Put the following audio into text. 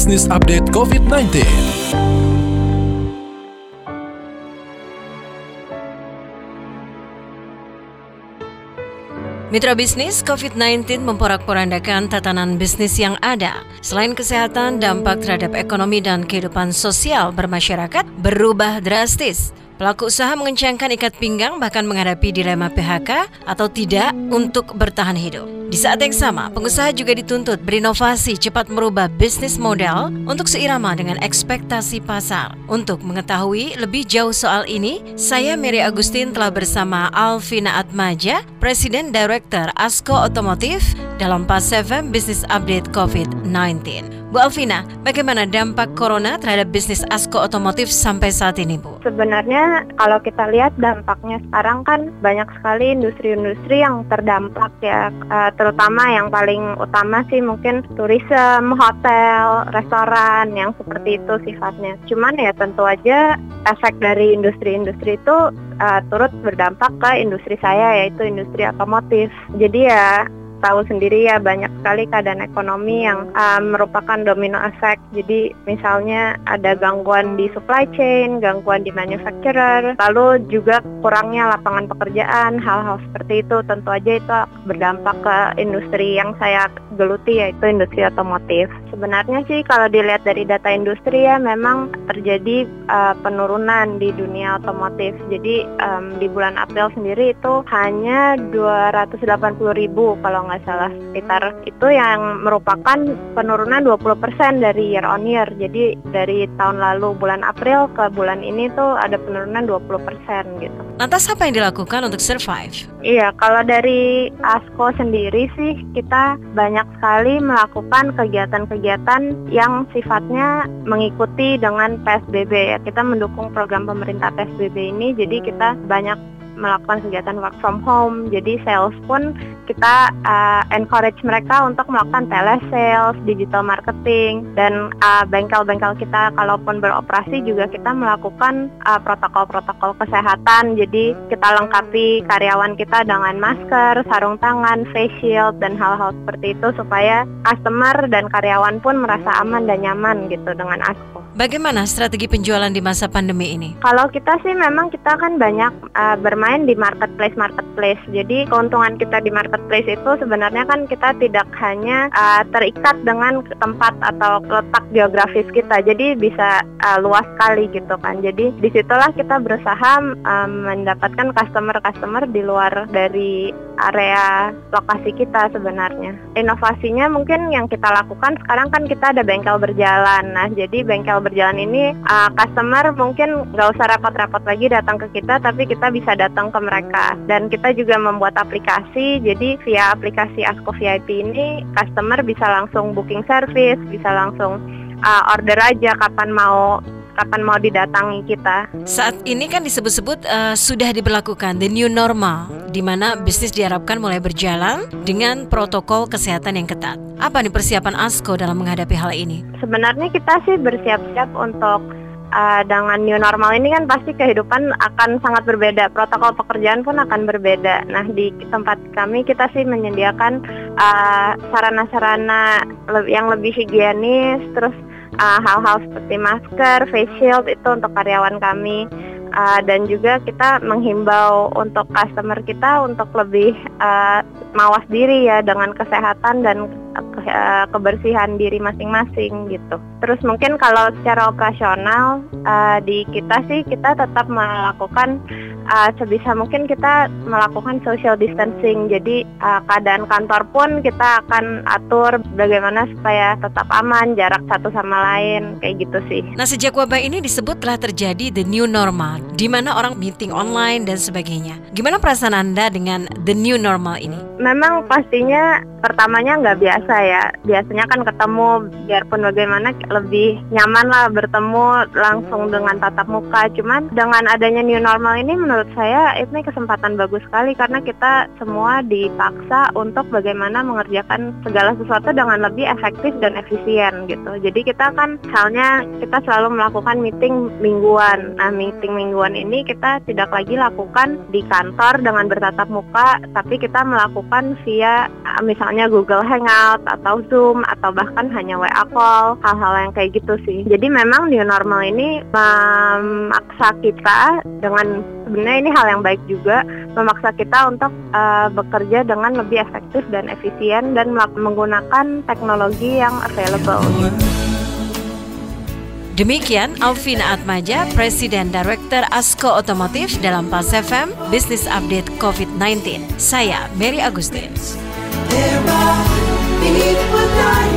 Bisnis Update COVID-19. Mitra bisnis COVID-19 memporak-porandakan tatanan bisnis yang ada. Selain kesehatan, dampak terhadap ekonomi dan kehidupan sosial bermasyarakat berubah drastis. Pelaku usaha mengencangkan ikat pinggang bahkan menghadapi dilema PHK atau tidak untuk bertahan hidup. Di saat yang sama, pengusaha juga dituntut berinovasi cepat merubah bisnis model untuk seirama dengan ekspektasi pasar. Untuk mengetahui lebih jauh soal ini, saya Mary Agustin telah bersama Alvina Atmaja, Presiden Director Asko Otomotif dalam PAS 7 Business Update COVID-19. Bu Alvina, bagaimana dampak corona terhadap bisnis Asko Otomotif sampai saat ini, Bu? Sebenarnya kalau kita lihat dampaknya sekarang kan banyak sekali industri-industri yang terdampak ya, eh, terutama yang paling utama sih mungkin tourism, hotel, restoran yang seperti itu sifatnya. Cuman ya tentu aja efek dari industri-industri itu uh, turut berdampak ke industri saya yaitu industri otomotif. Jadi ya tahu sendiri ya banyak sekali keadaan ekonomi yang uh, merupakan domino effect. Jadi misalnya ada gangguan di supply chain, gangguan di manufacturer, lalu juga kurangnya lapangan pekerjaan, hal-hal seperti itu tentu aja itu berdampak ke industri yang saya geluti yaitu industri otomotif. Sebenarnya sih kalau dilihat dari data industri ya memang terjadi uh, penurunan di dunia otomotif. Jadi um, di bulan April sendiri itu hanya 280 ribu kalau nggak salah sekitar itu yang merupakan penurunan 20% dari year on year. Jadi dari tahun lalu bulan April ke bulan ini tuh ada penurunan 20% gitu. Lantas apa yang dilakukan untuk survive? Iya, kalau dari ASKO sendiri sih kita banyak sekali melakukan kegiatan-kegiatan yang sifatnya mengikuti dengan PSBB ya. Kita mendukung program pemerintah PSBB ini jadi kita banyak melakukan kegiatan work from home. Jadi sales pun kita uh, encourage mereka untuk melakukan telesales, digital marketing, dan uh, bengkel-bengkel kita kalaupun beroperasi juga kita melakukan uh, protokol-protokol kesehatan. Jadi kita lengkapi karyawan kita dengan masker, sarung tangan, face shield, dan hal-hal seperti itu supaya customer dan karyawan pun merasa aman dan nyaman gitu dengan Asko. Bagaimana strategi penjualan di masa pandemi ini? Kalau kita sih memang kita kan banyak uh, bermain di marketplace marketplace. Jadi keuntungan kita di marketplace itu sebenarnya kan kita tidak hanya uh, terikat dengan tempat atau letak geografis kita. Jadi bisa uh, luas sekali gitu kan. Jadi di situlah kita berusaha um, mendapatkan customer-customer di luar dari area lokasi kita sebenarnya. Inovasinya mungkin yang kita lakukan sekarang kan kita ada bengkel berjalan. Nah jadi bengkel berjalan ini uh, customer mungkin nggak usah repot-repot lagi datang ke kita tapi kita bisa datang ke mereka dan kita juga membuat aplikasi jadi via aplikasi Asko VIP ini customer bisa langsung booking service bisa langsung uh, order aja kapan mau kapan mau didatangi kita. Saat ini kan disebut-sebut uh, sudah diberlakukan the new normal, di mana bisnis diharapkan mulai berjalan dengan protokol kesehatan yang ketat. Apa nih persiapan ASKO dalam menghadapi hal ini? Sebenarnya kita sih bersiap-siap untuk uh, dengan new normal ini kan pasti kehidupan akan sangat berbeda, protokol pekerjaan pun akan berbeda. Nah di tempat kami kita sih menyediakan uh, sarana-sarana yang lebih higienis, terus hal-hal uh, seperti masker, face shield itu untuk karyawan kami. Uh, dan juga kita menghimbau untuk customer kita untuk lebih uh, mawas diri ya dengan kesehatan dan uh, kebersihan diri masing-masing gitu. Terus mungkin kalau secara operasional uh, di kita sih kita tetap melakukan uh, sebisa mungkin kita melakukan social distancing. Jadi uh, keadaan kantor pun kita akan atur bagaimana supaya tetap aman, jarak satu sama lain, kayak gitu sih. Nah sejak wabah ini disebut telah terjadi the new normal, di mana orang meeting online dan sebagainya. Gimana perasaan Anda dengan the new normal ini? Memang pastinya pertamanya nggak biasa ya. Biasanya kan ketemu biarpun bagaimana lebih nyaman lah bertemu langsung dengan tatap muka. Cuman dengan adanya new normal ini menurut saya ini kesempatan bagus sekali karena kita semua dipaksa untuk bagaimana mengerjakan segala sesuatu dengan lebih efektif dan efisien gitu. Jadi kita kan misalnya kita selalu melakukan meeting mingguan. Nah, meeting mingguan ini kita tidak lagi lakukan di kantor dengan bertatap muka, tapi kita melakukan via misalnya misalnya Google Hangout atau Zoom atau bahkan hanya WA call, hal-hal yang kayak gitu sih. Jadi memang new normal ini memaksa kita dengan sebenarnya ini hal yang baik juga memaksa kita untuk uh, bekerja dengan lebih efektif dan efisien dan menggunakan teknologi yang available. Demikian Alvina Atmaja, Presiden Director Asko Otomotif dalam Pas FM Business Update COVID-19. Saya Mary Agustin. There I meet